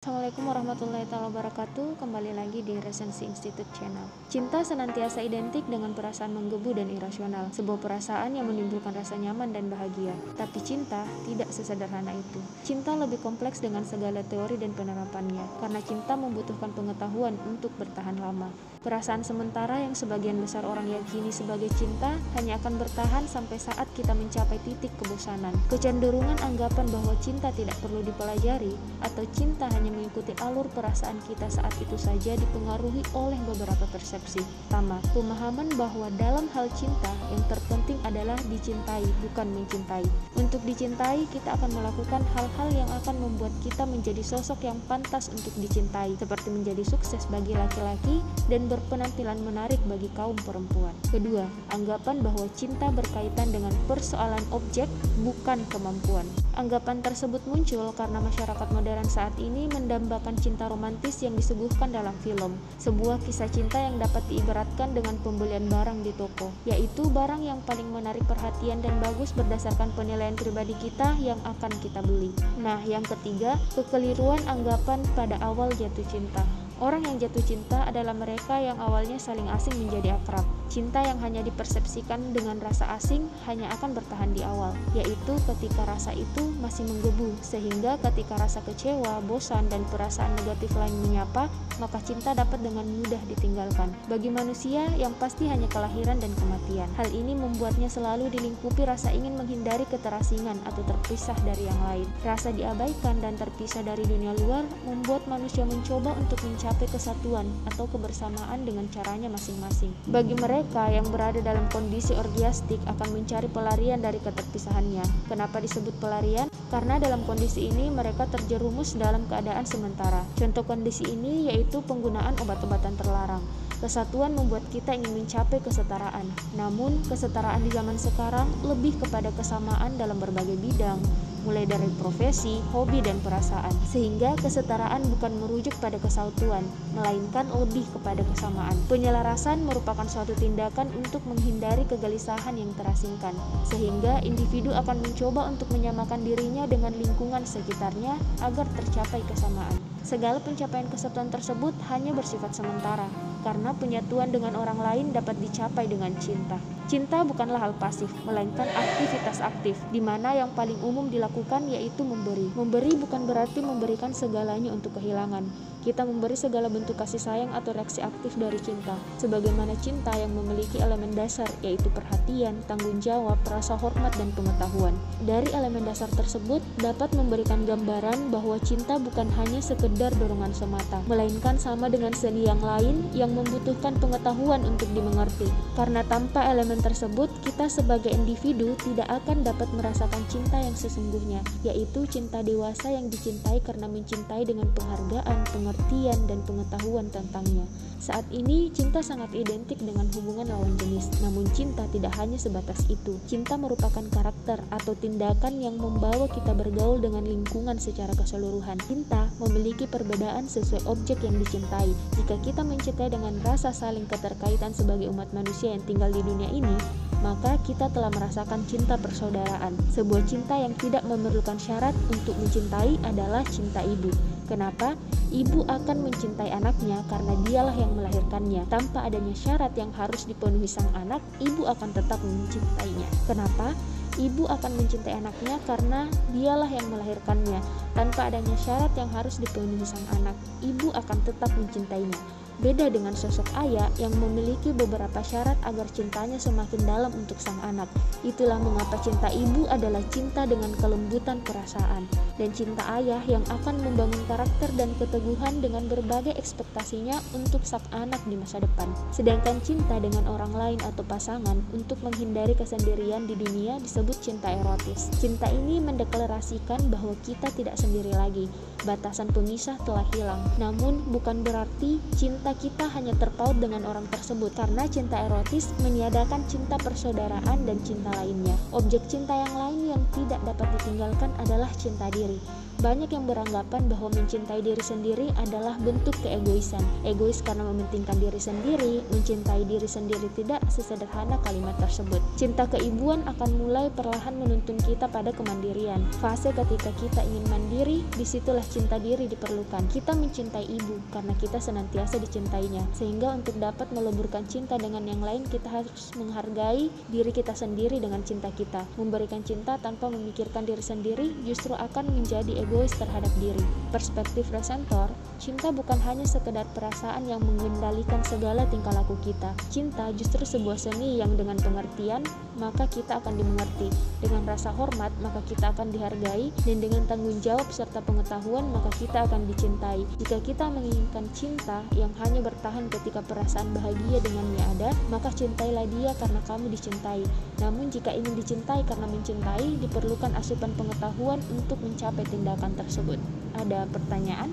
Assalamualaikum warahmatullahi wabarakatuh. Kembali lagi di Resensi Institute Channel. Cinta senantiasa identik dengan perasaan menggebu dan irasional Sebuah perasaan yang menimbulkan rasa nyaman dan bahagia. Tapi cinta tidak sesederhana itu. Cinta lebih kompleks dengan segala teori dan penerapannya Karena cinta membutuhkan pengetahuan untuk bertahan lama Perasaan sementara yang sebagian besar orang yakini sebagai cinta hanya akan bertahan sampai saat kita mencapai titik kebosanan. Kecenderungan anggapan bahwa cinta tidak perlu dipelajari atau cinta hanya mengikuti alur perasaan kita saat itu saja dipengaruhi oleh beberapa persepsi. Pertama, pemahaman bahwa dalam hal cinta yang terpenting adalah dicintai, bukan mencintai. Untuk dicintai, kita akan melakukan hal-hal yang akan membuat kita menjadi sosok yang pantas untuk dicintai, seperti menjadi sukses bagi laki-laki dan berpenampilan menarik bagi kaum perempuan. Kedua, anggapan bahwa cinta berkaitan dengan persoalan objek, bukan kemampuan. Anggapan tersebut muncul karena masyarakat modern saat ini mendambakan cinta romantis yang disuguhkan dalam film, sebuah kisah cinta yang dapat diibaratkan dengan pembelian barang di toko, yaitu barang yang paling menarik perhatian dan bagus berdasarkan penilaian pribadi kita yang akan kita beli. Nah, yang ketiga, kekeliruan anggapan pada awal jatuh cinta. Orang yang jatuh cinta adalah mereka yang awalnya saling asing menjadi akrab. Cinta yang hanya dipersepsikan dengan rasa asing hanya akan bertahan di awal, yaitu ketika rasa itu masih menggebu, sehingga ketika rasa kecewa, bosan, dan perasaan negatif lain menyapa, maka cinta dapat dengan mudah ditinggalkan. Bagi manusia yang pasti hanya kelahiran dan kematian, hal ini membuatnya selalu dilingkupi rasa ingin menghindari keterasingan atau terpisah dari yang lain. Rasa diabaikan dan terpisah dari dunia luar membuat manusia mencoba untuk mencari mencapai kesatuan atau kebersamaan dengan caranya masing-masing. Bagi mereka yang berada dalam kondisi orgiastik akan mencari pelarian dari keterpisahannya. Kenapa disebut pelarian? Karena dalam kondisi ini mereka terjerumus dalam keadaan sementara. Contoh kondisi ini yaitu penggunaan obat-obatan terlarang. Kesatuan membuat kita ingin mencapai kesetaraan. Namun, kesetaraan di zaman sekarang lebih kepada kesamaan dalam berbagai bidang, mulai dari profesi, hobi, dan perasaan. Sehingga kesetaraan bukan merujuk pada kesatuan, melainkan lebih kepada kesamaan. Penyelarasan merupakan suatu tindakan untuk menghindari kegelisahan yang terasingkan, sehingga individu akan mencoba untuk menyamakan dirinya dengan lingkungan sekitarnya agar tercapai kesamaan. Segala pencapaian kesatuan tersebut hanya bersifat sementara, karena penyatuan dengan orang lain dapat dicapai dengan cinta. Cinta bukanlah hal pasif, melainkan aktivitas aktif, di mana yang paling umum dilakukan yaitu memberi. Memberi bukan berarti memberikan segalanya untuk kehilangan. Kita memberi segala bentuk kasih sayang atau reaksi aktif dari cinta, sebagaimana cinta yang memiliki elemen dasar yaitu perhatian, tanggung jawab, rasa hormat, dan pengetahuan. Dari elemen dasar tersebut dapat memberikan gambaran bahwa cinta bukan hanya sekedar dorongan semata, melainkan sama dengan seni yang lain yang membutuhkan pengetahuan untuk dimengerti. Karena tanpa elemen tersebut, kita sebagai individu tidak akan dapat merasakan cinta yang sesungguhnya, yaitu cinta dewasa yang dicintai karena mencintai dengan penghargaan, pengertian, dan pengetahuan tentangnya. Saat ini, cinta sangat identik dengan hubungan lawan jenis, namun cinta tidak hanya sebatas itu. Cinta merupakan karakter atau tindakan yang membawa kita bergaul dengan lingkungan secara keseluruhan. Cinta memiliki perbedaan sesuai objek yang dicintai. Jika kita mencintai dengan rasa saling keterkaitan sebagai umat manusia yang tinggal di dunia ini, maka kita telah merasakan cinta persaudaraan. Sebuah cinta yang tidak memerlukan syarat untuk mencintai adalah cinta ibu. Kenapa? Ibu akan mencintai anaknya karena dialah yang melahirkannya. Tanpa adanya syarat yang harus dipenuhi sang anak, ibu akan tetap mencintainya. Kenapa? Ibu akan mencintai anaknya karena dialah yang melahirkannya. Tanpa adanya syarat yang harus dipenuhi sang anak, ibu akan tetap mencintainya. Beda dengan sosok ayah yang memiliki beberapa syarat agar cintanya semakin dalam untuk sang anak. Itulah mengapa cinta ibu adalah cinta dengan kelembutan perasaan dan cinta ayah yang akan membangun karakter dan keteguhan dengan berbagai ekspektasinya untuk sang anak di masa depan. Sedangkan cinta dengan orang lain atau pasangan untuk menghindari kesendirian di dunia disebut cinta erotis. Cinta ini mendeklarasikan bahwa kita tidak sendiri lagi. Batasan pemisah telah hilang. Namun bukan berarti cinta cinta kita hanya terpaut dengan orang tersebut karena cinta erotis meniadakan cinta persaudaraan dan cinta lainnya. Objek cinta yang lain yang tidak dapat ditinggalkan adalah cinta diri. Banyak yang beranggapan bahwa mencintai diri sendiri adalah bentuk keegoisan. Egois karena mementingkan diri sendiri, mencintai diri sendiri tidak sesederhana kalimat tersebut. Cinta keibuan akan mulai perlahan menuntun kita pada kemandirian. Fase ketika kita ingin mandiri, di situlah cinta diri diperlukan. Kita mencintai ibu karena kita senantiasa dicintainya. Sehingga untuk dapat meleburkan cinta dengan yang lain, kita harus menghargai diri kita sendiri dengan cinta kita. Memberikan cinta tanpa memikirkan diri sendiri justru akan menjadi egois egois terhadap diri. Perspektif resentor, cinta bukan hanya sekedar perasaan yang mengendalikan segala tingkah laku kita. Cinta justru sebuah seni yang dengan pengertian, maka kita akan dimengerti. Dengan rasa hormat, maka kita akan dihargai, dan dengan tanggung jawab serta pengetahuan, maka kita akan dicintai. Jika kita menginginkan cinta yang hanya bertahan ketika perasaan bahagia dengannya ada, maka cintailah dia karena kamu dicintai. Namun jika ingin dicintai karena mencintai, diperlukan asupan pengetahuan untuk mencapai tindakan tersebut. Ada pertanyaan?